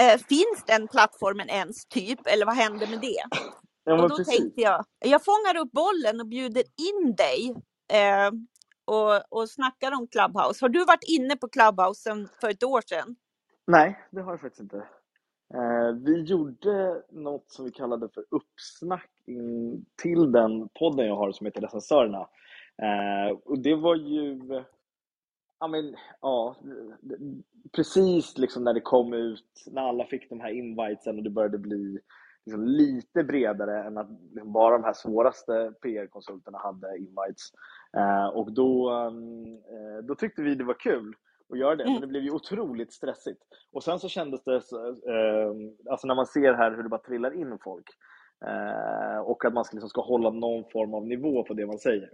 eh, finns den plattformen ens typ, eller vad händer med det? Ja, och då precis. tänkte jag, jag fångar upp bollen och bjuder in dig eh, och, och snackar om Clubhouse. Har du varit inne på Clubhouse sen för ett år sedan? Nej, det har jag faktiskt inte. Eh, vi gjorde något som vi kallade för uppsnack in till den podden jag har som heter Recensörerna. Eh, och det var ju, ja men, ja, precis liksom när det kom ut, när alla fick de här invitesen och det började bli liksom lite bredare än att bara de här svåraste PR-konsulterna hade invites. Eh, och då, eh, då tyckte vi det var kul att göra det, Mm. men det blev ju otroligt stressigt. Och sen så kändes det, eh, alltså när man ser här hur det bara trillar in folk eh, och att man ska, liksom ska hålla någon form av nivå på det man säger.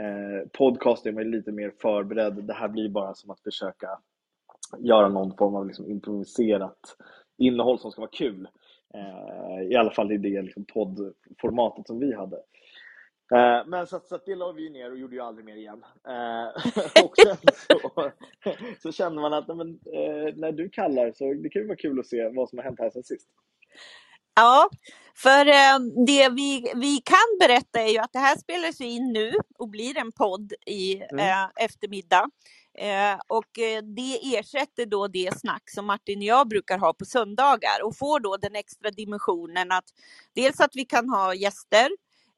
Eh, podcast är man lite mer förberedd. Det här blir bara som att försöka göra någon form av liksom improviserat innehåll som ska vara kul. Eh, I alla fall i det liksom poddformatet som vi hade. Eh, men så, så det la vi ner och gjorde ju aldrig mer igen. Eh, och sen så, så kände man att nej, men, eh, när du kallar så det kan ju vara kul att se vad som har hänt här sen sist. Ja, för eh, det vi, vi kan berätta är ju att det här spelas in nu och blir en podd i Mm. eh, eftermiddag. Eh, och eh, det ersätter då det snack som Martin och jag brukar ha på söndagar och får då den extra dimensionen att dels att vi kan ha gäster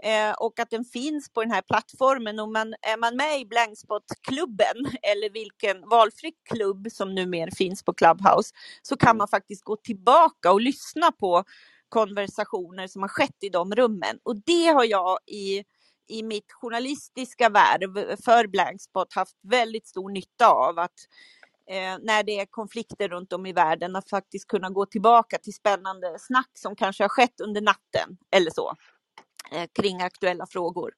eh, och att den finns på den här plattformen. Och man, är man med i Blankspot-klubben eller vilken valfri klubb som numera finns på Clubhouse så kan man faktiskt gå tillbaka och lyssna på konversationer som har skett i de rummen. Och det har jag i, i mitt journalistiska värv för Blankspot haft väldigt stor nytta av. att eh, när det är konflikter runt om i världen, att faktiskt kunna gå tillbaka till spännande snack som kanske har skett under natten eller så, eh, kring aktuella frågor.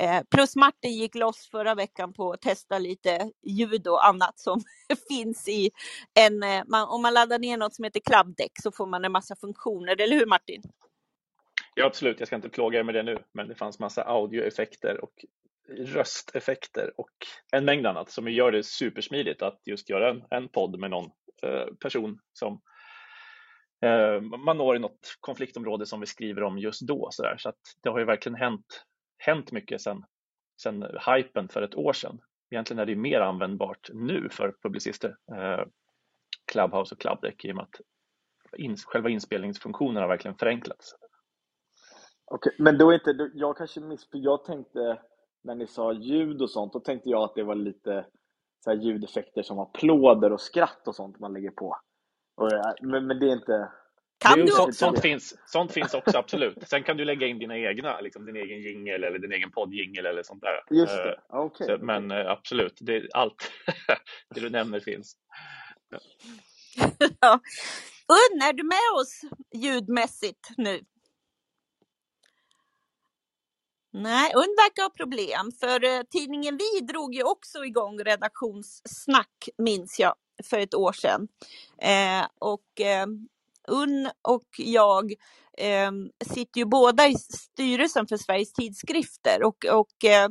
Eh, plus Martin gick loss förra veckan på att testa lite ljud och annat som finns i en, eh, man, om man laddar ner något som heter Clubdeck så får man en massa funktioner, eller hur Martin? Ja, absolut. Jag ska inte plåga er med det nu, men det fanns massa audioeffekter och rösteffekter och en mängd annat som gör det supersmidigt att just göra en, en podd med någon eh, person som eh, man når i något konfliktområde som vi skriver om just då. Så, där. så att det har ju verkligen hänt, hänt mycket sedan sen hypen för ett år sedan. Egentligen är det mer användbart nu för publicister, eh, Clubhouse och Clubdeck, i och med att in, själva inspelningsfunktionen har verkligen förenklats. Okej, men då är inte, då- jag kanske miss, för jag tänkte när ni sa ljud och sånt, då tänkte jag att det var lite så här ljudeffekter som applåder och skratt och sånt man lägger på. Och, eh, men, men det är inte... Kan du sånt, sånt, finns, sånt finns också, absolut. Sen kan du lägga in dina egna, liksom din egen jingel eller din egen poddjingel eller sånt där. Just Eh, det, okej. så, men eh, absolut, det, allt det du nämner finns. Ja. Unn, är du med oss ljudmässigt nu? Nej, Unn verkar ha problem, för eh, tidningen Vi drog ju också igång redaktionssnack, minns jag, för ett år sedan. Eh, och eh, Unn och jag eh, sitter ju båda i styrelsen för Sveriges tidskrifter och, och eh,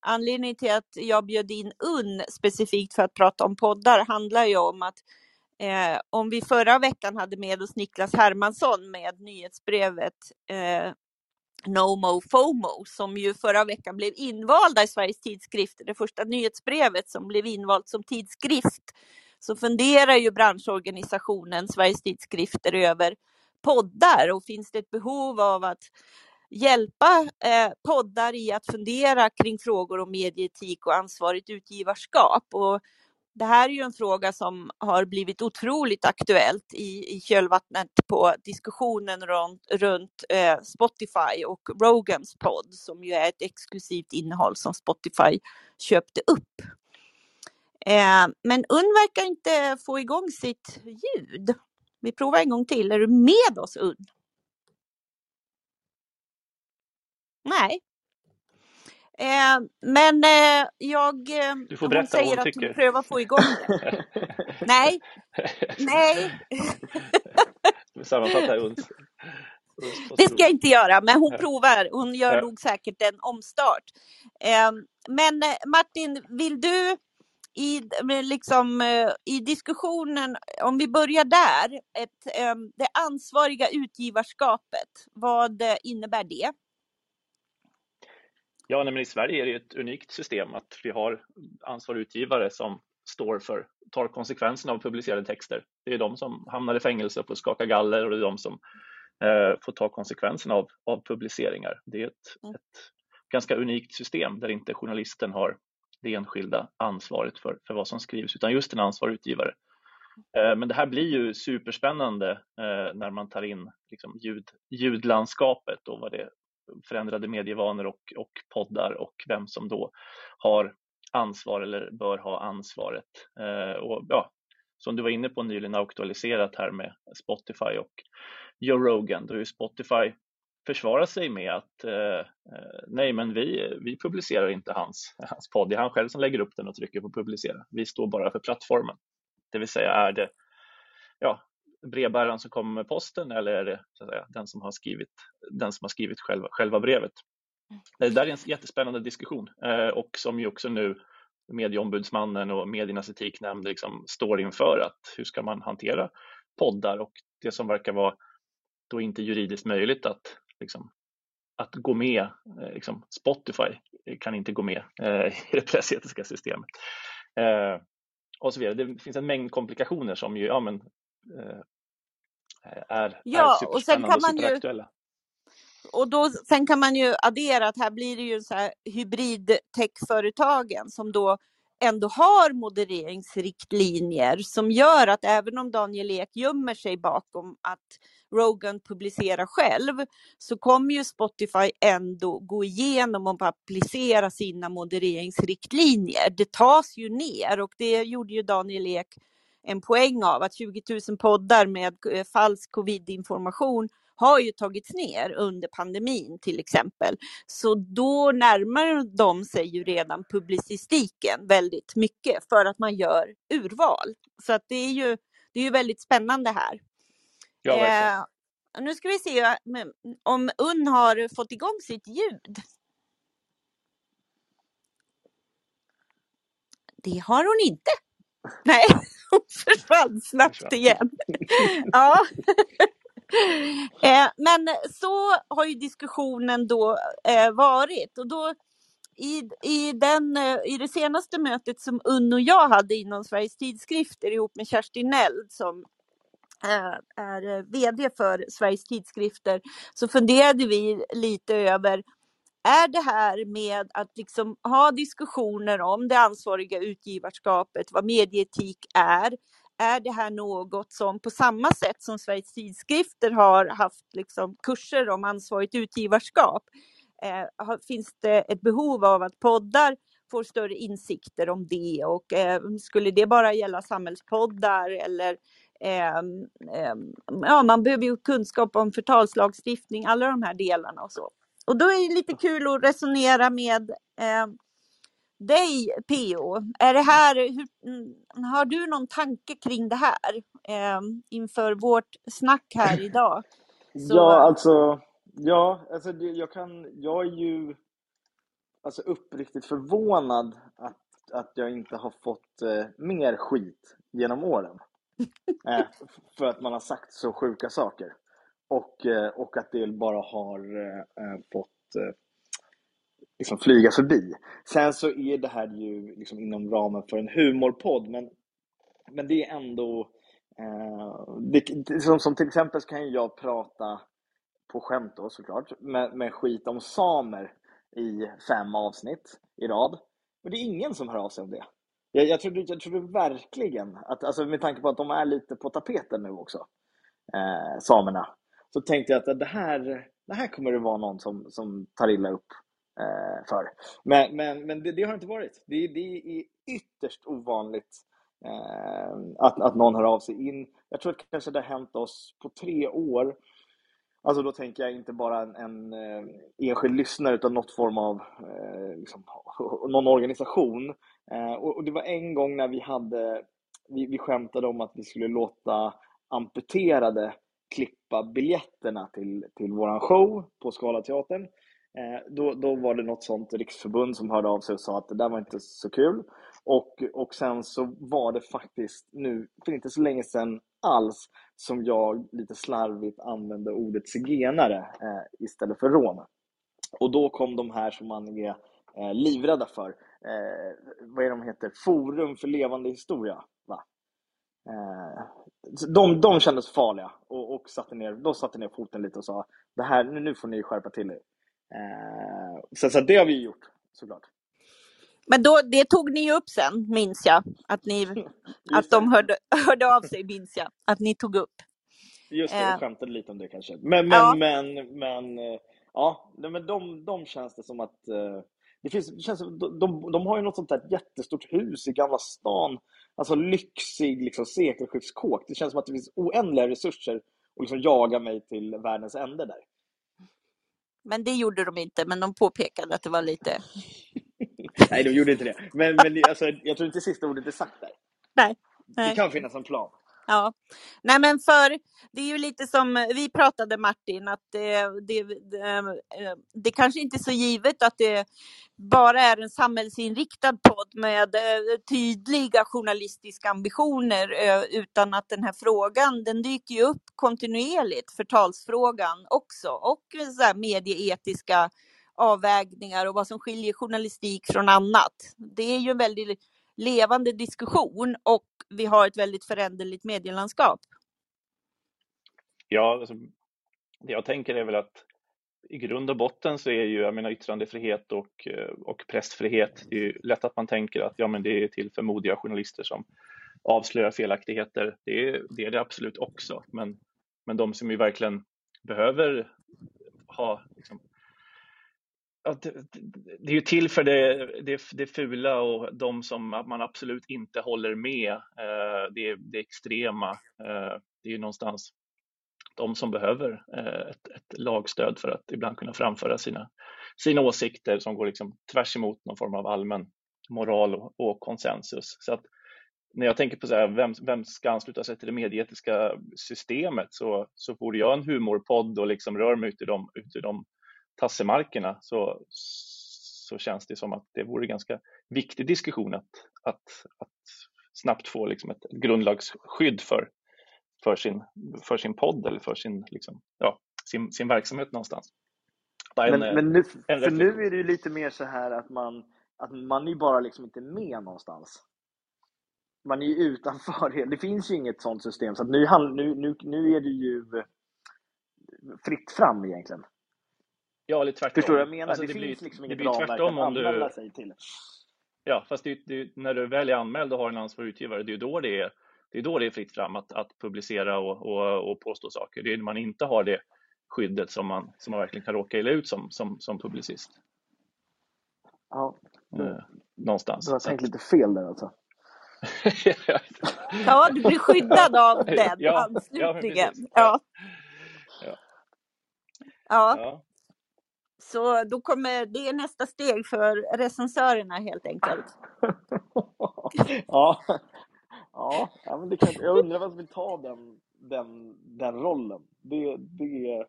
anledningen till att jag bjöd in Unn specifikt för att prata om poddar handlar ju om att Eh, om vi förra veckan hade med oss Niklas Hermansson med nyhetsbrevet eh, No Mo FOMO som ju förra veckan blev invalda i Sveriges tidskrifter, det första nyhetsbrevet som blev invalt som tidskrift, så funderar ju branschorganisationen Sveriges tidskrifter över poddar och finns det ett behov av att hjälpa eh, poddar i att fundera kring frågor om medieetik och ansvarigt utgivarskap. Och det här är ju en fråga som har blivit otroligt aktuellt i, i kölvattnet på diskussionen runt, runt eh, Spotify och Rogans podd som ju är ett exklusivt innehåll som Spotify köpte upp. Eh, men Unn verkar inte få igång sitt ljud. Vi provar en gång till. Är du med oss Unn? Nej. Eh, men eh, jag... Eh, Du får hon berätta vad säger hon att tycker. hon prövar få igång det. Nej, nej, Sammanfatta. Uns det ska jag inte göra, men hon provar. Hon gör Ja. nog säkert en omstart. Eh, men eh, Martin, vill du i, liksom, eh, i diskussionen, om vi börjar där, ett, eh, det ansvariga utgivarskapet, vad innebär det? Ja, men i Sverige är det ett unikt system att vi har ansvarig utgivare som står för, tar konsekvenserna av publicerade texter. Det är de som hamnar i fängelse och får skaka galler och det är de som eh, får ta konsekvenserna av, av publiceringar. Det är ett, mm. ett ganska unikt system där inte journalisten har det enskilda ansvaret för, för vad som skrivs utan just en ansvarig utgivare. Eh, men det här blir ju superspännande eh, när man tar in liksom ljud, ljudlandskapet och vad det förändrade medievanor och, och poddar och vem som då har ansvar eller bör ha ansvaret. Eh, och ja, som du var inne på nyligen aktualiserat här med Spotify och Joe Rogan, då är Spotify försvara sig med att eh, eh, nej, men vi, vi publicerar inte hans, hans podd. Det är han själv som lägger upp den och trycker på publicera. Vi står bara för plattformen. Det vill säga, är det ja, brevbäraren som kommer med posten eller är det så att säga, den som har skrivit, den som har skrivit själva, själva brevet? Eh, det där är en jättespännande diskussion eh, och som ju också nu medieombudsmannen och mediernas etiknämnd liksom står inför att hur ska man hantera poddar och det som verkar vara då inte juridiskt möjligt att liksom, att gå med, eh, liksom, Spotify kan inte gå med eh, i det pressetiska systemet. Eh, och så vidare. Det finns en mängd komplikationer som ju ja, men, eh, är, ja, är och sen kan man ju, och då, sen kan man ju addera att här blir det ju så här hybrid-tech-företagen som då ändå har modereringsriktlinjer som gör att även om Daniel Ek gömmer sig bakom att Rogan publicerar själv så kommer ju Spotify ändå gå igenom och applicera sina modereringsriktlinjer. Det tas ju ner och det gjorde ju Daniel Ek en poäng av att 20 000 poddar med eh, falsk covid-information har ju tagits ner under pandemin till exempel. Så då närmar de sig ju redan publicistiken väldigt mycket för att man gör urval. Så att det är ju, det är ju väldigt spännande här. Ja, eh, nu ska vi se om Unn har fått igång sitt ljud. Det har hon inte. Nej, hon försvann snabbt igen. Ja. Eh, men så har ju diskussionen då eh, varit och då i, i, den, eh, i det senaste mötet som Unn och jag hade inom Sveriges tidskrifter ihop med Kerstin Neld som är VD för Sveriges tidskrifter så funderade vi lite över är det här med att liksom ha diskussioner om det ansvariga utgivarskapet, vad medieetik är, är det här något som på samma sätt som Sveriges tidskrifter har haft liksom kurser om ansvarigt utgivarskap, eh, finns det ett behov av att poddar får större insikter om det och eh, skulle det bara gälla samhällspoddar eller eh, ja, man behöver ju kunskap om förtalslagstiftning, alla de här delarna och så. Och då är det lite kul att resonera med eh, dig PO. Är det här, hur, mm, har du någon tanke kring det här eh, inför vårt snack här idag? Så... Ja, alltså, ja, alltså jag, kan, jag är ju alltså uppriktigt förvånad att, att jag inte har fått eh, mer skit genom åren. Eh, för att man har sagt så sjuka saker. Och, eh, och att det bara har eh, eh, fått eh, liksom flyga förbi. Sen så är det här ju liksom inom ramen för en humorpodd, men, men det är ändå... Eh, det, som, som till exempel så kan jag prata på skämt då såklart, med, med skit om samer i fem avsnitt i rad. Men det är ingen som hör av sig om det. Jag, jag, trodde, jag trodde verkligen, att, alltså med tanke på att de är lite på tapeten nu också, eh, samerna, så tänkte jag att det här, det här kommer det vara någon som, som tar illa upp eh, för. Men, men, men det, det, har inte varit. Det, det är ytterst ovanligt eh, att, att någon hör av sig in. Jag tror att kanske det har hänt oss på tre år. Alltså då tänker jag inte bara en, en eh, enskild lyssnare utan något form av eh, liksom, någon organisation. Eh, och, och, det var en gång när vi hade vi, vi skämtade om att vi skulle låta amputerade klippa biljetterna till, till vår show på Skalateatern. Eh, då, då var det något sånt riksförbund som hörde av sig och sa att det där var inte så kul. Och, och sen så var det faktiskt nu, för inte så länge sedan alls, som jag lite slarvigt använde ordet zigenare eh, istället för rom. Och då kom de här som man är eh, livrädda för. Eh, vad är de heter? Forum för levande historia. Eh, de, de kändes farliga och, och satte ner, de satte ner foten lite och sa det här, nu får ni skärpa till er. Eh, så, så det har vi gjort såklart. Men då, det tog ni upp sen, minns jag. Att, ni, att de hörde, hörde av sig, minns jag. Att ni tog upp. Just det, jag eh. skämtade lite om det kanske. Men, men, ja. men, men, ja, men de, de känns det som att det, finns, det känns, de, de, de har ju något sånt där jättestort hus i Gamla stan. Alltså lyxig liksom, sekelskiftskåk. Det känns som att det finns oändliga resurser att liksom jaga mig till världens ände där. Men det gjorde de inte, men de påpekade att det var lite... Nej, de gjorde inte det. Men, men alltså, jag tror inte sista ordet är sagt där. Nej. Nej. Det kan finnas en plan. Ja, nej men för det är ju lite som eh, vi pratade Martin, att det, det, det, eh, det kanske inte är så givet att det bara är en samhällsinriktad podd med eh, tydliga journalistiska ambitioner, utan att den här frågan, den dyker ju upp kontinuerligt, förtalsfrågan också, och så här medieetiska avvägningar och vad som skiljer journalistik från annat. Det är ju en väldigt levande diskussion och vi har ett väldigt föränderligt medielandskap. Ja, alltså, det jag tänker är väl att i grund och botten så är ju jag menar, yttrandefrihet och, eh, och pressfrihet, det är ju lätt att man tänker att ja, men det är till för modiga journalister som avslöjar felaktigheter. Det är det, är det absolut också, men, men de som ju verkligen behöver ha liksom, att det, är ju till för det, det, det fula och de som man absolut inte håller med. Eh, det, det extrema. Eh, det är ju någonstans de som behöver eh, ett, ett, lagstöd för att ibland kunna framföra sina, sina åsikter som går liksom tvärs emot någon form av allmän moral och, och konsensus. Så att när jag tänker på så här, vem, vem ska ansluta sig till det medieetiska systemet så, så borde jag en humorpodd och liksom rör mig ut i de, ut i de tassemarkerna så, så känns det som att det vore ganska viktig diskussion att, att, att snabbt få liksom ett grundlagsskydd för, för, sin, för sin podd eller för sin, liksom, ja, sin, sin verksamhet någonstans. En, men, men nu, för nu är det ju lite mer så här att man, att man är bara liksom inte med någonstans. Man är ju utanför det. Det finns ju inget sånt system. Så nu, nu, nu, nu är det ju fritt fram egentligen. Ja, eller tvärtom. Förstår du vad jag menar? Alltså, det, det, finns blir, liksom inget ramverk att anmäla du... sig till. Ja, fast det, det, när du väl är anmäld och har en ansvarig utgivare, det är då det är, det är, då det är fritt fram att, att publicera och, och, och påstå saker. Det är när man inte har det skyddet som man, som man verkligen kan råka illa ut som, som, som publicist. Ja, eh, någonstans. Du har tänkt lite fel där alltså. ja, du blir skyddad av den ja, anslutningen. Ja, ja. ja. Så då kommer det är nästa steg för recensörerna helt enkelt. ja, ja, men det kan, jag undrar vem som vill ta den, den, den rollen. Det, det,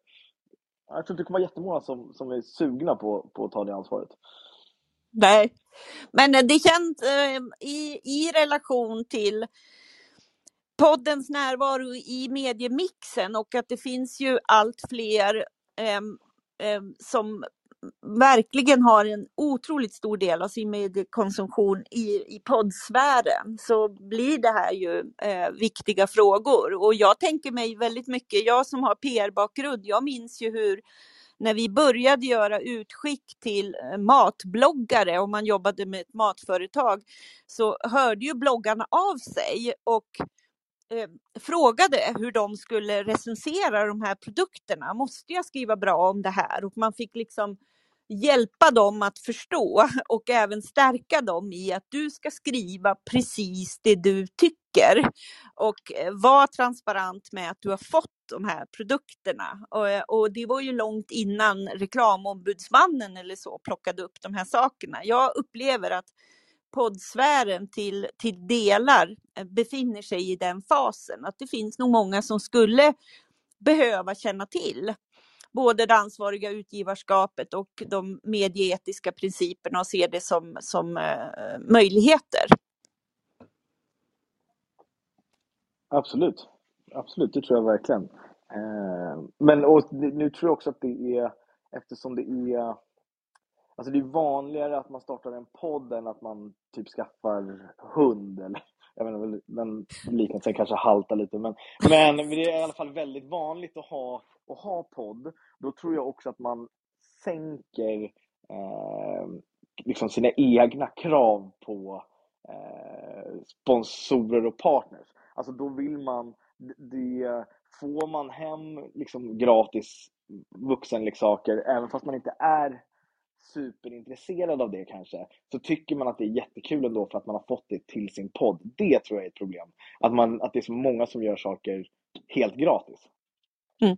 jag tror inte det kommer vara jättemånga som, som är sugna på, på att ta det ansvaret. Nej, men det känns eh, i, i relation till poddens närvaro i mediemixen och att det finns ju allt fler eh, eh, Ehm, som verkligen har en otroligt stor del av sin mediekonsumtion i, i poddsfären så blir det här ju eh, viktiga frågor. Och jag tänker mig väldigt mycket, jag som har PR-bakgrund, jag minns ju hur när vi började göra utskick till eh, matbloggare om man jobbade med ett matföretag så hörde ju bloggarna av sig och Eh, frågade hur de skulle recensera de här produkterna. Måste jag skriva bra om det här? Och man fick liksom hjälpa dem att förstå och även stärka dem i att du ska skriva precis det du tycker och eh, var vara transparent med att du har fått de här produkterna. Och, eh, och det var ju långt innan reklamombudsmannen eller så plockade upp de här sakerna. Jag upplever att poddsfären till, till delar eh, befinner sig i den fasen. Att det finns nog många som skulle behöva känna till både det ansvariga utgivarskapet och de medieetiska principerna och se det som, som eh, möjligheter. Absolut, absolut, det tror jag verkligen. Eh, men och, nu tror jag också att det är, eftersom det är Alltså det är vanligare att man startar en podd än att man typ skaffar hund eller jag menar, den liknelsen kanske haltar lite men, men det är i alla fall väldigt vanligt att ha, att ha podd. Då tror jag också att man sänker eh, liksom sina egna krav på eh, sponsorer och partners. Alltså då vill man, det, får man hem liksom gratis vuxenleksaker, även fast man inte är superintresserad av det kanske, så tycker man att det är jättekul ändå för att man har fått det till sin podd. Det tror jag är ett problem. Att, man, att det är så många som gör saker helt gratis. Mm.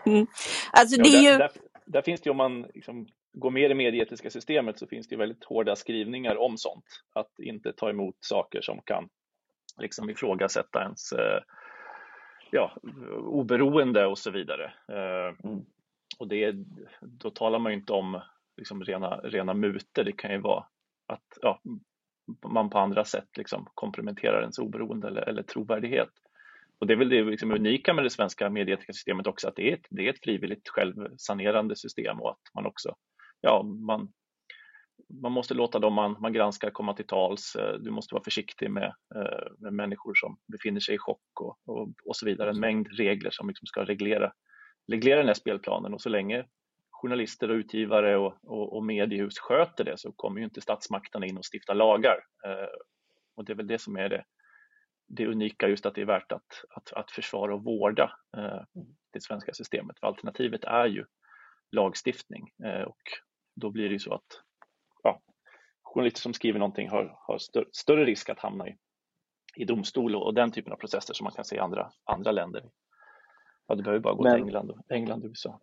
alltså det är ju... där, där, där, finns det ju, om man liksom går med i det medieetiska systemet, så finns det ju väldigt hårda skrivningar om sånt. Att inte ta emot saker som kan liksom ifrågasätta ens eh, ja, oberoende och så vidare. Eh, mm. Och det, då talar man ju inte om liksom rena, rena muter, det kan ju vara att ja, man på andra sätt liksom komprometterar ens oberoende eller, eller trovärdighet. Och det är väl det liksom unika med det svenska medieetiska systemet också, att det är ett, det är ett frivilligt självsanerande system och att man också, ja, man, man måste låta dem man, man granskar komma till tals. Du måste vara försiktig med, eh, med människor som befinner sig i chock och, och, och så vidare. En mängd regler som liksom ska reglera, reglera den här spelplanen och så länge journalister och utgivare och, och, och mediehus sköter det så kommer ju inte statsmakterna in och stifta lagar. Eh, och det är väl det som är det, det unika, just att det är värt att, att, att försvara och vårda eh, det svenska systemet. För alternativet är ju lagstiftning eh, och då blir det ju så att ja, journalister som skriver någonting har, har större, större risk att hamna i, i domstol och, och, den typen av processer som man kan se i andra, andra länder. Ja, det behöver bara gå Men... till England, England och USA.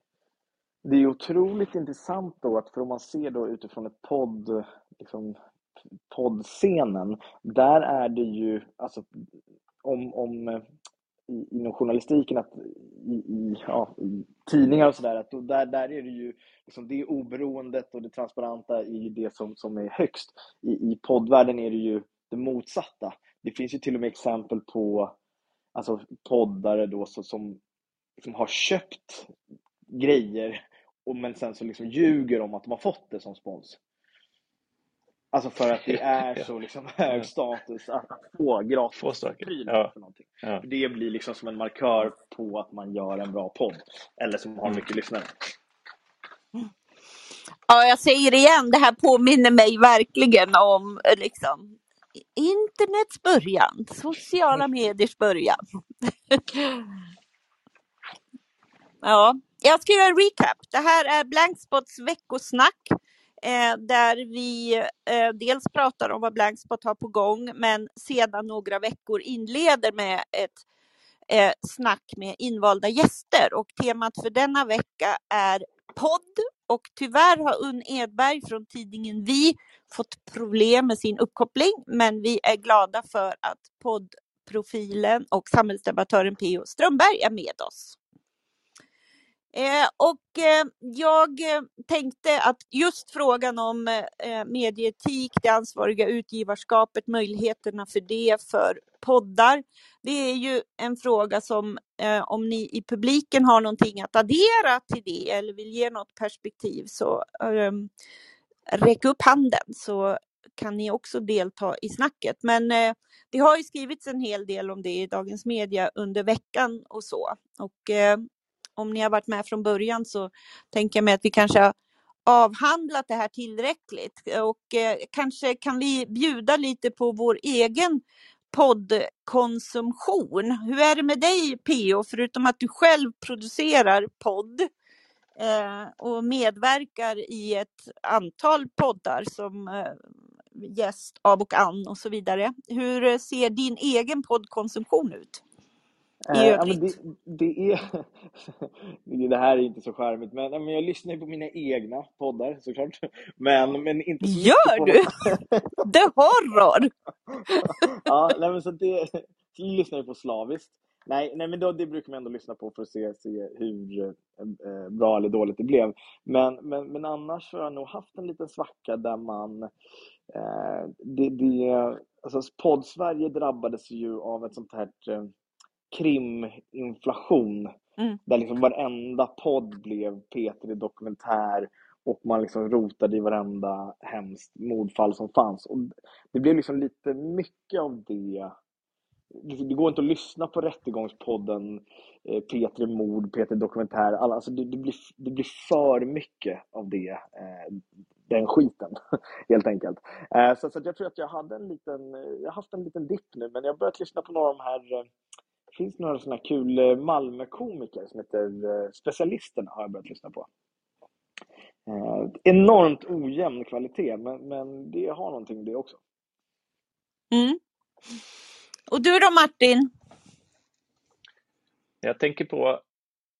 Det är otroligt intressant då att för om man ser då utifrån ett podd, liksom, poddscenen, där är det ju, alltså om, om i, inom journalistiken, att i, i, ja, i tidningar och sådär, att där, där är det ju liksom det oberoendet och det transparenta i det som, som är högst. I, I poddvärlden är det ju det motsatta. Det finns ju till och med exempel på alltså poddare då så, som, som har köpt grejer och men sen så liksom ljuger om att de har fått det som spons. Alltså för att det är så liksom hög status att få gratis prylar ja. för någonting. Ja. Det blir liksom som en markör på att man gör en bra podd. Eller som har mycket lyssnare. Ja, jag säger igen, det här påminner mig verkligen om liksom, internets början, sociala mediers början. ja, jag ska göra en recap. Det här är Blankspots veckosnack eh, där vi eh, dels pratar om vad Blankspot har på gång men sedan några veckor inleder med ett eh, snack med invalda gäster och temat för denna vecka är podd och tyvärr har Unn Edberg från tidningen Vi fått problem med sin uppkoppling men vi är glada för att poddprofilen och samhällsdebattören P.O. Strömberg är med oss. Eh, och eh, jag eh, tänkte att just frågan om eh, medieetik, det ansvariga utgivarskapet, möjligheterna för det för poddar, det är ju en fråga som eh, om ni i publiken har någonting att addera till det eller vill ge något perspektiv så ehm, räck upp handen så kan ni också delta i snacket. Men eh, det har ju skrivits en hel del om det i Dagens Media under veckan och så. Och eh, om ni har varit med från början så tänker jag mig att vi kanske har avhandlat det här tillräckligt och eh, kanske kan vi bjuda lite på vår egen poddkonsumtion. Hur är det med dig PO, förutom att du själv producerar podd eh, och medverkar i ett antal poddar som eh, gäst av och an och så vidare. Hur ser din egen poddkonsumtion ut? Eh, ja, men det, det, är, det här är inte så charmigt, men, men jag lyssnar på mina egna poddar såklart. Men, men inte så Gör på... du? The horror! ja, nej, men så det så lyssnar jag på slaviskt. Nej, nej men då, det brukar man ändå lyssna på för att se, se hur eh, bra eller dåligt det blev. Men, men, men annars har jag nog haft en liten svacka där man eh, det, det, alltså podd-Sverige drabbades ju av ett sånt här eh, kriminflation. Mm. Där liksom varenda podd blev Peter i dokumentär och man liksom rotade i varenda hemskt mordfall som fanns. Och det blev liksom lite mycket av det. Det går inte att lyssna på Rättegångspodden, eh, Peter mord, Peter dokumentär. Alltså det, det, blir, det blir för mycket av det, eh, den skiten, helt enkelt. Eh, så, så jag tror att jag hade en liten, jag har haft en liten dipp nu, men jag har börjat lyssna på några av de här finns några sådana kul eh, Malmö-komiker som heter eh, Specialisterna har jag börjat lyssna på. Eh, enormt ojämn kvalitet, men, men det har någonting det också. Mm. Och du då Martin? Jag tänker på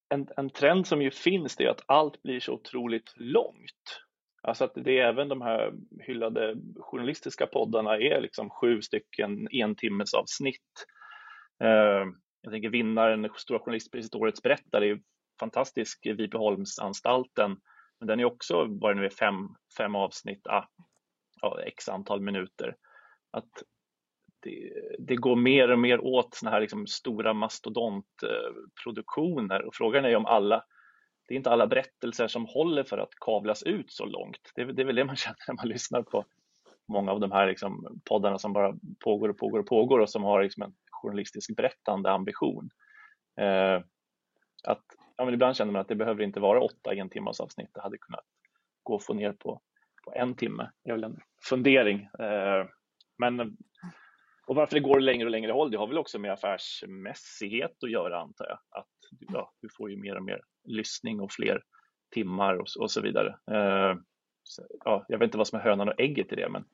en, en trend som ju finns, det är att allt blir så otroligt långt. Alltså att det är även de här hyllade journalistiska poddarna är liksom sju stycken entimmesavsnitt. Eh, jag tänker vinnaren, Stora journalistpriset Årets berättare, är ju fantastisk, Vipeholmsanstalten. Men den är också, vad det nu är, fem, fem avsnitt, ah, ja, x antal minuter. Att det, det, går mer och mer åt såna här liksom stora mastodontproduktioner och frågan är om alla, det är inte alla berättelser som håller för att kavlas ut så långt. Det, det är väl det man känner när man lyssnar på många av de här liksom poddarna som bara pågår och pågår och pågår och som har liksom en journalistisk berättande ambition. Eh, att, ja, men ibland känner man att det behöver inte vara åtta en timmars avsnitt. Det hade kunnat gå att få ner på, på en timme. Det är väl en fundering. Eh, men, och varför det går längre och längre håll, det har väl också med affärsmässighet att göra antar jag. Att ja, du får ju mer och mer lyssning och fler timmar och, och så vidare. Eh, så, ja, jag vet inte vad som är hönan och ägget i det, men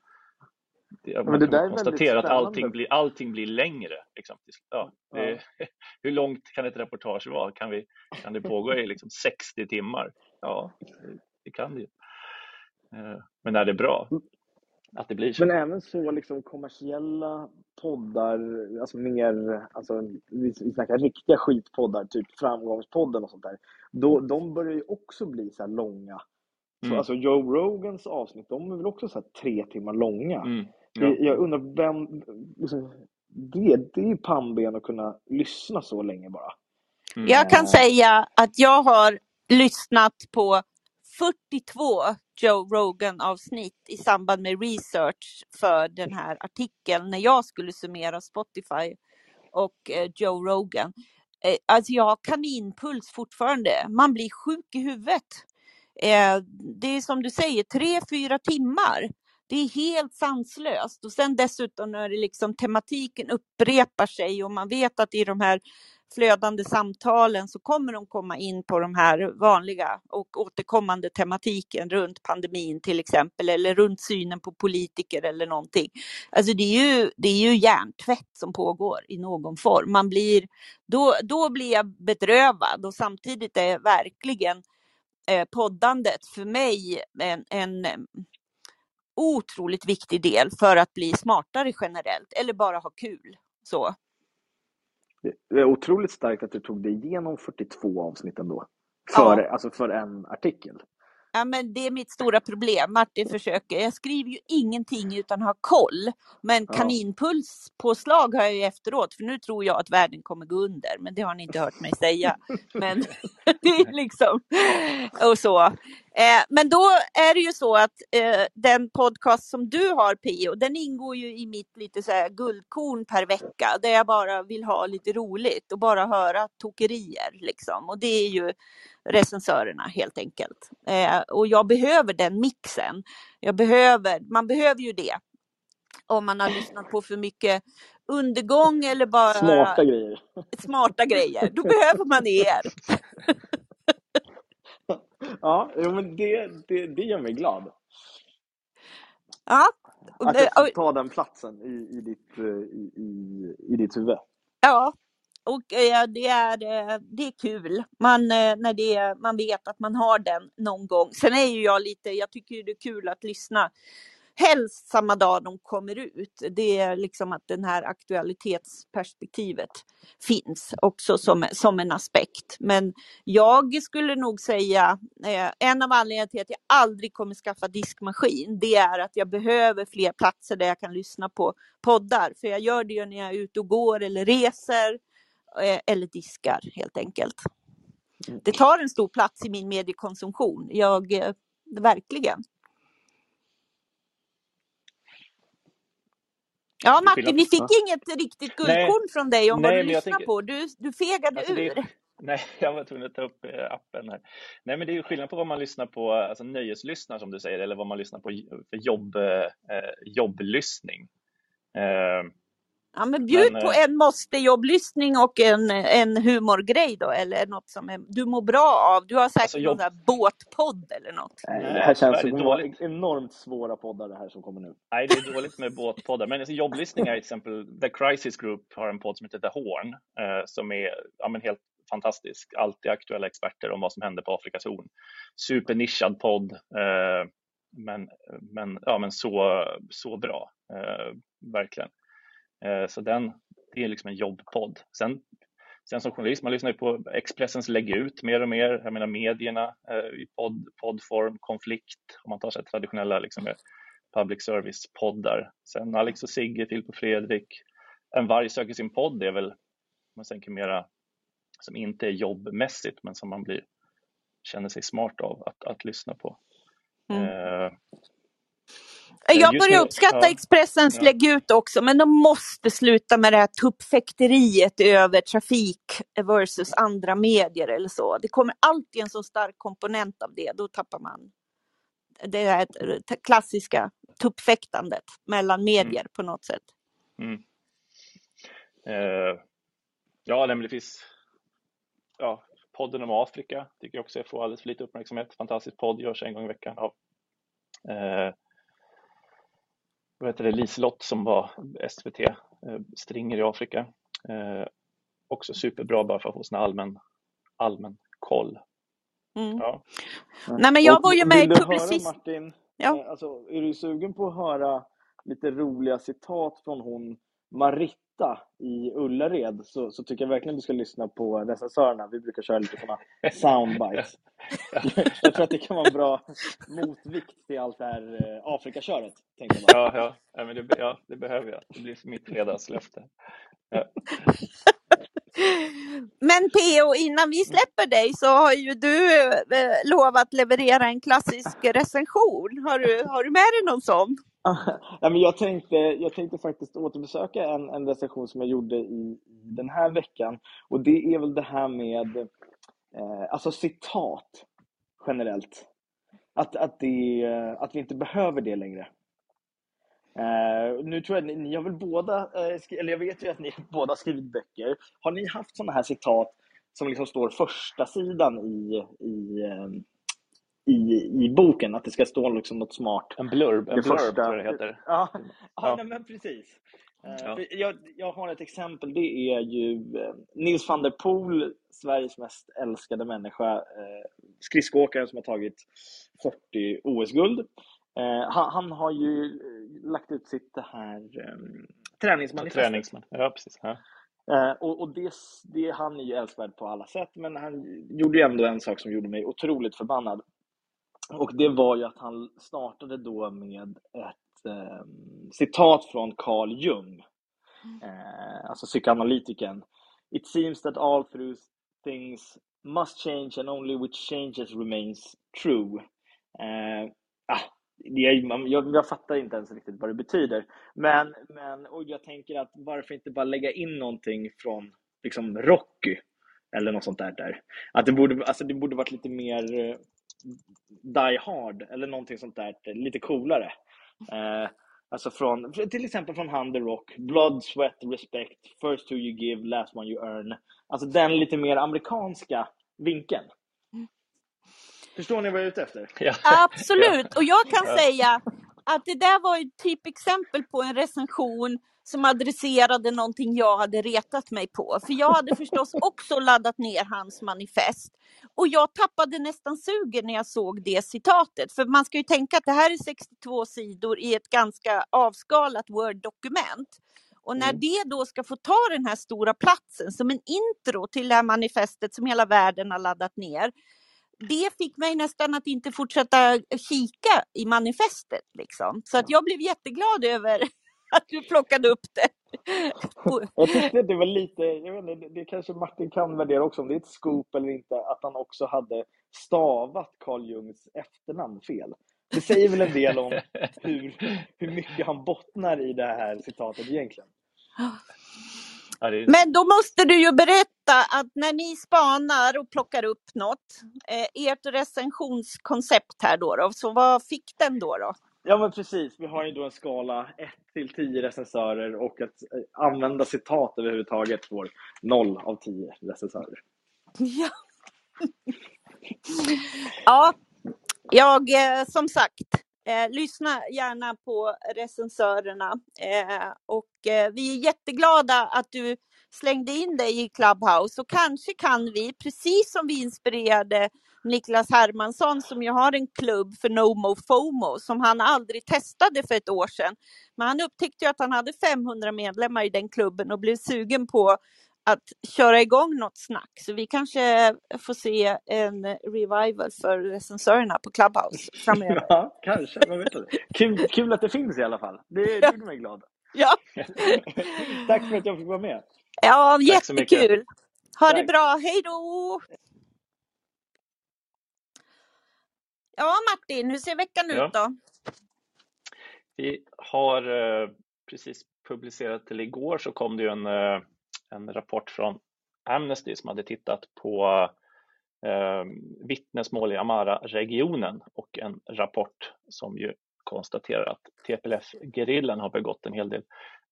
det, man det kan konstatera att allting blir, allting blir längre. Liksom. Ja, det, ja. hur långt kan ett reportage vara? Kan, vi, kan det pågå i liksom 60 timmar? Ja, det kan det ju. Eh, men är det bra att det blir så? Men även så liksom kommersiella poddar, alltså mer, alltså, vi, vi snackar riktiga skitpoddar, typ Framgångspodden och sånt där. Då, de börjar ju också bli så här långa. Så, mm. Alltså Joe Rogans avsnitt, de är väl också så tre timmar långa. Mm. Ja. Jag undrar vem, liksom, det, det är ju pannben att kunna lyssna så länge bara. Mm. Jag kan säga att jag har lyssnat på 42 Joe Rogan avsnitt i samband med research för den här artikeln när jag skulle summera Spotify och eh, Joe Rogan. Eh, alltså jag har kaninpuls fortfarande. Man blir sjuk i huvudet. Eh, det är som du säger, tre, fyra timmar. Det är helt sanslöst och sen dessutom när det liksom tematiken upprepar sig och man vet att i de här flödande samtalen så kommer de komma in på de här vanliga och återkommande tematiken runt pandemin till exempel eller runt synen på politiker eller någonting. Alltså det är ju, det är ju hjärntvätt som pågår i någon form. Man blir, då, då blir jag bedrövad och samtidigt är verkligen eh, poddandet för mig en, en otroligt viktig del för att bli smartare generellt eller bara ha kul. Så. Det är otroligt starkt att du tog dig igenom 42 avsnitt ändå. För, ja. alltså för en artikel. Ja, men det är mitt stora problem. Martin försöker. Jag skriver ju ingenting utan har koll. Men kaninpulspåslag har jag ju efteråt, för nu tror jag att världen kommer gå under. Men det har ni inte hört mig säga. Men det är liksom och så. Eh, men då är det ju så att eh, den podcast som du har Pio, den ingår ju i mitt lite så här guldkorn per vecka, där jag bara vill ha lite roligt och bara höra tokerier liksom. Och det är ju recensörerna helt enkelt. Eh, och jag behöver den mixen. Jag behöver, man behöver ju det. Om man har lyssnat på för mycket undergång eller bara smarta grejer. Smarta grejer. Då behöver man er. ja, men det, det, det gör mig glad. Ja. Att jag ta den platsen i, i, ditt, i, i, i ditt huvud. Ja, och eh, det, är, eh, det är kul man, eh, när det, man vet att man har den någon gång. Sen är ju jag lite, jag tycker det är kul att lyssna helst samma dag de kommer ut. Det är liksom att den här aktualitetsperspektivet finns också som, som en aspekt. Men jag skulle nog säga eh, en av anledningarna till att jag aldrig kommer skaffa diskmaskin, det är att jag behöver fler platser där jag kan lyssna på poddar. För jag gör det ju när jag är ute och går eller reser eh, eller diskar helt enkelt. Mm. Det tar en stor plats i min mediekonsumtion. Jag, eh, verkligen. Ja, Det Martin, vi fick Ja. inget riktigt guldkorn från dig om Nej, vad du lyssnar tänker- på. Du, du fegade Alltså, det ur. är, nej, jag var tvungen att ta upp eh, appen här. Nej, men det är ju skillnad på vad man lyssnar på, alltså nöjeslyssnar som du säger, eller vad man lyssnar på för jobb, eh, jobblyssning. Eh, Ja, men bjud Men, på eh, en måste-jobblyssning och en, en humorgrej då, eller något som är, du mår bra av. Du har säkert Alltså, jobb- någon där båtpodd eller något. Nej, det här känns som det är vara dåligt. enormt svåra poddar det här som kommer nu. Nej, det är dåligt med båtpoddar. Men alltså, jobblyssning är till exempel The Crisis Group har en podd som heter The Horn eh, som är ja, men helt fantastisk. Alltid aktuella experter om vad som händer på Afrikas horn. Supernischad podd, eh, men, men, ja, men så, så bra. Eh, verkligen. Eh, så den, det är liksom en jobbpodd. Sen, sen som journalist, man lyssnar ju på Expressens Lägg ut mer och mer. Jag menar medierna eh, i podd, poddform, konflikt, om man tar sig traditionella liksom, public service-poddar. Sen Alex och Sigge, Filip och Fredrik. En varg söker sin podd är väl, man tänker mera, som inte är jobbmässigt, men som man blir, känner sig smart av att, att lyssna på. Mm. Eh, Jag börjar uppskatta ja. Expressens Ja. lägg ut också, men de måste sluta med det här tuppfäkteriet över trafik versus andra medier eller så. Det kommer alltid en så stark komponent av det, då tappar man det här t- klassiska tuppfäktandet mellan medier på något sätt. Mm. Eh, ja, men det finns ja, podden om Afrika tycker jag också får alldeles för lite uppmärksamhet. Fantastisk podd, görs en gång i veckan av eh, vad heter det, Liselott som var SVT, eh, Stringer i Afrika. Eh, också superbra bara för att få sån allmän, allmän koll. Mm. Ja. Nej, men jag Och var ju med i Publicist. Martin, Ja. eh, alltså, är du sugen på att höra lite roliga citat från hon Maritta i Ullared så, så tycker jag verkligen du ska lyssna på recensörerna. Vi brukar köra lite sådana soundbites. jag tror att det kan vara en bra motvikt till allt det här eh, Afrikaköret. Tänkte jag bara. Ja, ja, ja, men det, ja, det behöver jag. Det blir mitt fredagslöfte. Men PO, innan vi släpper dig så har ju du eh, lovat leverera en klassisk recension. Har du, har du med dig någon sån? Ja, men jag, tänkte, jag tänkte faktiskt återbesöka en, en recension som jag gjorde i, den här veckan. Och det är väl det här med eh, alltså citat generellt. Att, att, det, att vi inte behöver det längre. Eh, nu tror jag att ni, ni har väl båda, eh, skri- eller jag vet ju att ni båda har skrivit böcker. Har ni haft sådana här citat som liksom står första sidan i, i, eh, i, i boken? Att det ska stå liksom något smart En blurb, en Det blurb första- tror jag det heter. Ja, ja, Ja. Nej, men precis. Eh, Ja. Jag, jag har ett exempel. Det är ju eh, Nils van der Poel, Sveriges mest älskade människa. eh, Skridskoåkaren som har tagit 40 OS-guld. Han, han har ju lagt ut sitt det här um, träningsmanifestet. Träningsman. Ja, precis. Ja. Och och det, det, han är ju älskvärd på alla sätt, men han gjorde ju ändå en sak som gjorde mig otroligt förbannad. Och det var ju att han startade då med ett eh, citat från Carl Jung, eh, alltså psykoanalytikern. It seems that all through things must change and only which changes remains true. Eh, ah, man- jag, jag fattar inte ens riktigt vad det betyder. Men, men och jag tänker att varför inte bara lägga in någonting från liksom Rocky eller något sånt där. där. Att det borde, alltså det borde varit lite mer eh, Die Hard eller någonting sånt där, lite coolare. Eh, alltså från, till exempel från Han The Rock, Blood, Sweat, Respect, First Two You Give, Last One You Earn. Alltså den lite mer amerikanska vinkeln. Förstår ni vad jag är ute efter? Ja. Absolut, och jag kan Ja. säga att det där var ett typexempel på en recension som adresserade någonting jag hade retat mig på. För jag hade förstås också laddat ner hans manifest. Och jag tappade nästan sugen när jag såg det citatet. För man ska ju tänka att det här är 62 sidor i ett ganska avskalat Word-dokument. Och när Mm. det då ska få ta den här stora platsen som en intro till det här manifestet som hela världen har laddat ner. Det fick mig nästan att inte fortsätta kika i manifestet. Liksom. Så att jag blev jätteglad över att du plockade upp det. Jag tyckte det var lite, jag vet inte, det- det kanske Martin kan värdera också, om det är ett scoop eller inte, att han också hade stavat Carl Jungs efternamn fel. Det säger väl en del om hur, hur mycket han bottnar i det här citatet egentligen. Men då måste du ju berätta att när ni spanar och plockar upp något, eh, ert recensionskoncept här då, då, så vad fick den då? då? Ja men precis, vi har ju då en skala 1 till 10 recensörer och att eh, använda citat överhuvudtaget får 0 av 10 recensörer. Ja. ja, jag eh, som sagt, eh, lyssna gärna på recensörerna eh, och eh, vi är jätteglada att du slängde in dig i Clubhouse och kanske kan vi, precis som vi inspirerade Niklas Hermansson som ju har en klubb för NoMo FOMO som han aldrig testade för ett år sedan. Men han upptäckte ju att han hade 500 medlemmar i den klubben och blev sugen på att köra igång något snack. Så vi kanske får se en revival för recensörerna på Clubhouse framöver. Ja, kanske. Man vet inte. Kul, kul att det finns i alla fall. Det, gjorde mig glad. Ja, Tack för att jag fick vara med. Ja jättekul. Ha det Tack. bra, hej då! Ja, Martin, hur ser veckan Ja. ut då? Vi har eh, precis publicerat, eller igår så kom det ju en, eh, en rapport från Amnesty som hade tittat på eh, vittnesmål i Amara-regionen och en rapport som ju konstaterar att TPLF-gerillan har begått en hel del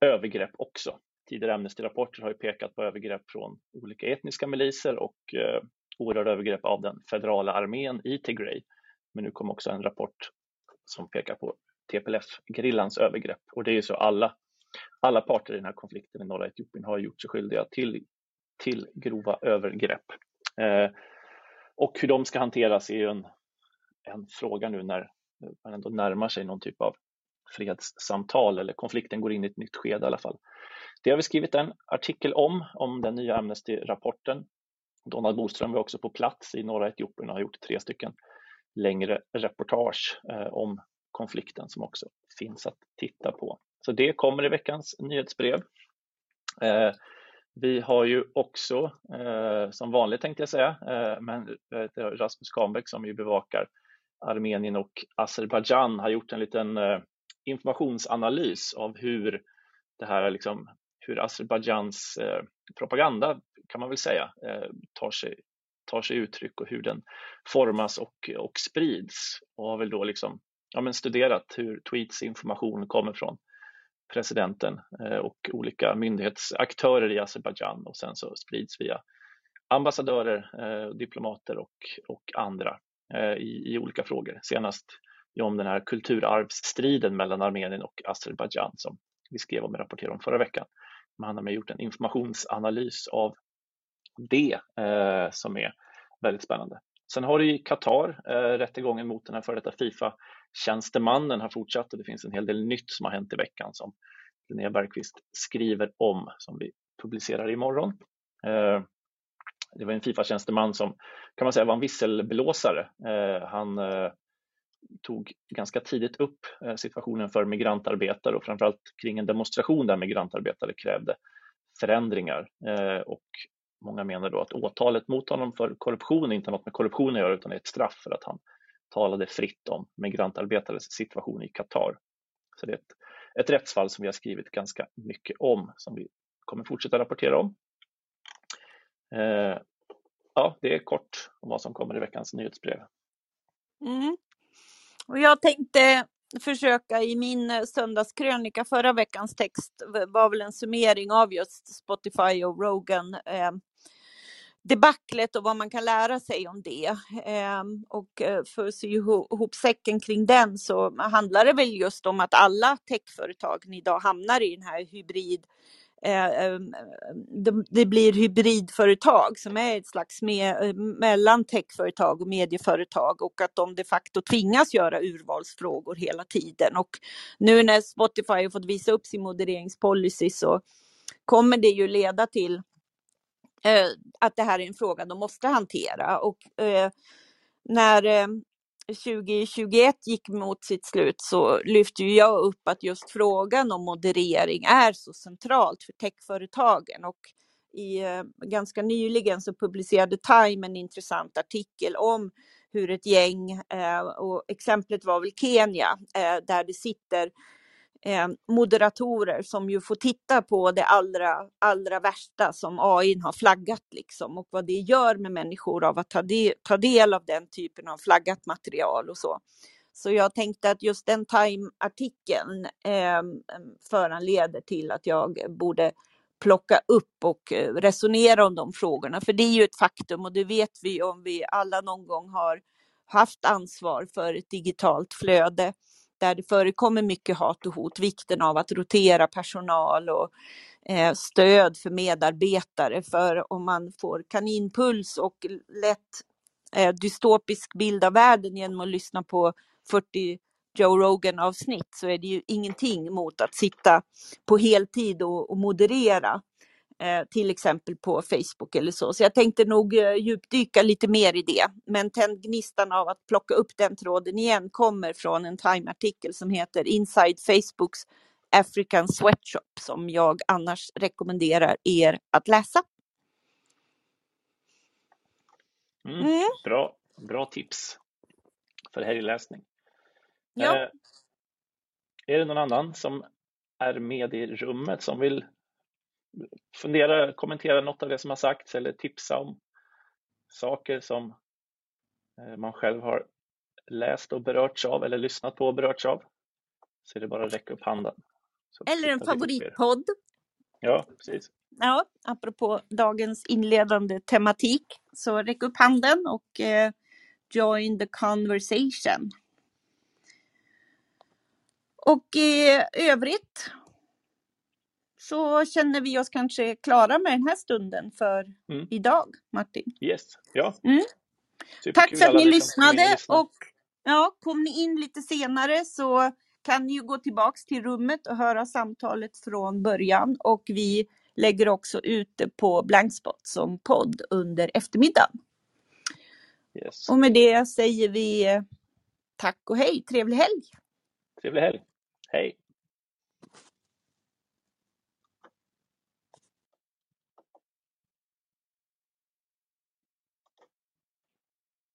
övergrepp också. Tidigare Amnesty-rapporter har ju pekat på övergrepp från olika etniska miliser och eh, oerhörda övergrepp av den federala armén i Tigray. Men nu kom också en rapport som pekar på TPLF-gerillans övergrepp. Och det är ju så alla, alla parter i den här konflikten i norra Etiopien har gjort sig skyldiga till, till grova övergrepp. Eh, och hur de ska hanteras är ju en, en fråga nu när man ändå närmar sig någon typ av fredssamtal eller konflikten går in i ett nytt skede i alla fall. Det har vi skrivit en artikel om, om den nya Amnesty-rapporten. Donald Boström var också på plats i norra Etiopien och har gjort tre stycken längre reportage eh, om konflikten som också finns att titta på. Så det kommer i veckans nyhetsbrev. Eh, vi har ju också, eh, som vanligt tänkte jag säga, men Rasmus Kahnbäck som ju bevakar Armenien och Azerbajdzjan har gjort en liten informationsanalys av hur det här liksom, hur Azerbajdzjans eh, propaganda kan man väl säga eh, tar sig, tar sig uttryck och hur den formas och, och sprids och har väl då liksom ja, men studerat hur tweets information kommer från presidenten eh, och olika myndighetsaktörer i Azerbajdzjan och sen så sprids via ambassadörer, eh, diplomater och, och andra eh, i, i olika frågor. Senast om den här kulturarvsstriden mellan Armenien och Azerbajdzjan som vi skrev om och rapporterade om förra veckan. Men han har gjort en informationsanalys av det eh, som är väldigt spännande. Sen har du i Qatar eh, rättegången mot den här före detta Fifa-tjänstemannen har fortsatt och det finns en hel del nytt som har hänt i veckan som Linnea Bergqvist skriver om som vi publicerar imorgon. Eh, det var en Fifa-tjänsteman som kan man säga var en visselblåsare. Eh, han eh, tog ganska tidigt upp eh, situationen för migrantarbetare och framförallt kring en demonstration där migrantarbetare krävde förändringar eh, och många menar då att åtalet mot honom för korruption inte har något med korruption att göra utan är ett straff för att han talade fritt om migrantarbetares situation i Qatar. Så det är ett, ett rättsfall som vi har skrivit ganska mycket om som vi kommer fortsätta rapportera om. Eh, ja, det är kort om vad som kommer i veckans nyhetsbrev. Mm. Och jag tänkte försöka i min eh, söndagskrönika, förra veckans text var väl en summering av just Spotify och Rogan. Eh, debaclet och vad man kan lära sig om det. Ehm, och eh, för att sy ihop säcken kring den så handlar det väl just om att alla techföretagen idag hamnar i den här hybrid eh, eh det blir hybridföretag som är ett slags med, eh, mellan techföretag och medieföretag och att de de facto tvingas göra urvalsfrågor hela tiden. Och nu när Spotify har fått visa upp sin modereringspolicy så kommer det ju leda till eh, att det här är en fråga de måste hantera. Och eh, när eh, 2021 gick mot sitt slut så lyfte jag upp att just frågan om moderering är så centralt för techföretagen. Och i, eh, ganska nyligen så publicerade Time en intressant artikel om hur ett gäng, eh, och exemplet var väl Kenya, eh, där det sitter eh, moderatorer som ju får titta på det allra, allra värsta som AI har flaggat liksom och vad det gör med människor av att ta, de, ta del av den typen av flaggat material och så. Så jag tänkte att just den Time-artikeln eh, föranleder till att jag borde plocka upp och eh, resonera om de frågorna. För det är ju ett faktum och det vet vi om vi alla någon gång har haft ansvar för ett digitalt flöde där det förekommer mycket hat och hot, vikten av att rotera personal och eh, stöd för medarbetare. För om man får kaninpuls och lätt eh, dystopisk bild av världen genom att lyssna på 40 Joe Rogan avsnitt så är det ju ingenting mot att sitta på heltid och, och moderera till exempel på Facebook eller så. Så jag tänkte nog eh, djupdyka lite mer i det. Men tänd gnistan av att plocka upp den tråden igen kommer från en Time-artikel som heter Inside Facebooks African Sweatshop som jag annars rekommenderar er att läsa. Mm, mm. Bra, bra tips för helgläsning. Ja. Eh, är det någon annan som är med i rummet som vill fundera, kommentera något av det som har sagts eller tipsa om saker som eh, man själv har läst och berörts av eller lyssnat på och berörts av. Så är det bara att räcka upp handen. eller en favoritpodd. Ja, precis. Ja, apropå dagens inledande tematik, så räck upp handen och eh, join the conversation. Och i övrigt så känner vi oss kanske klara med den här stunden för mm. idag, Martin. Yes, ja. Mm. Tack för att ni lyssnade och ja, kom ni in lite senare så kan ni ju gå tillbaks till rummet och höra samtalet från början och vi lägger också ut det på Blankspot som podd under eftermiddagen. Yes. Och med det säger vi tack och hej, trevlig helg! Trevlig helg, hej!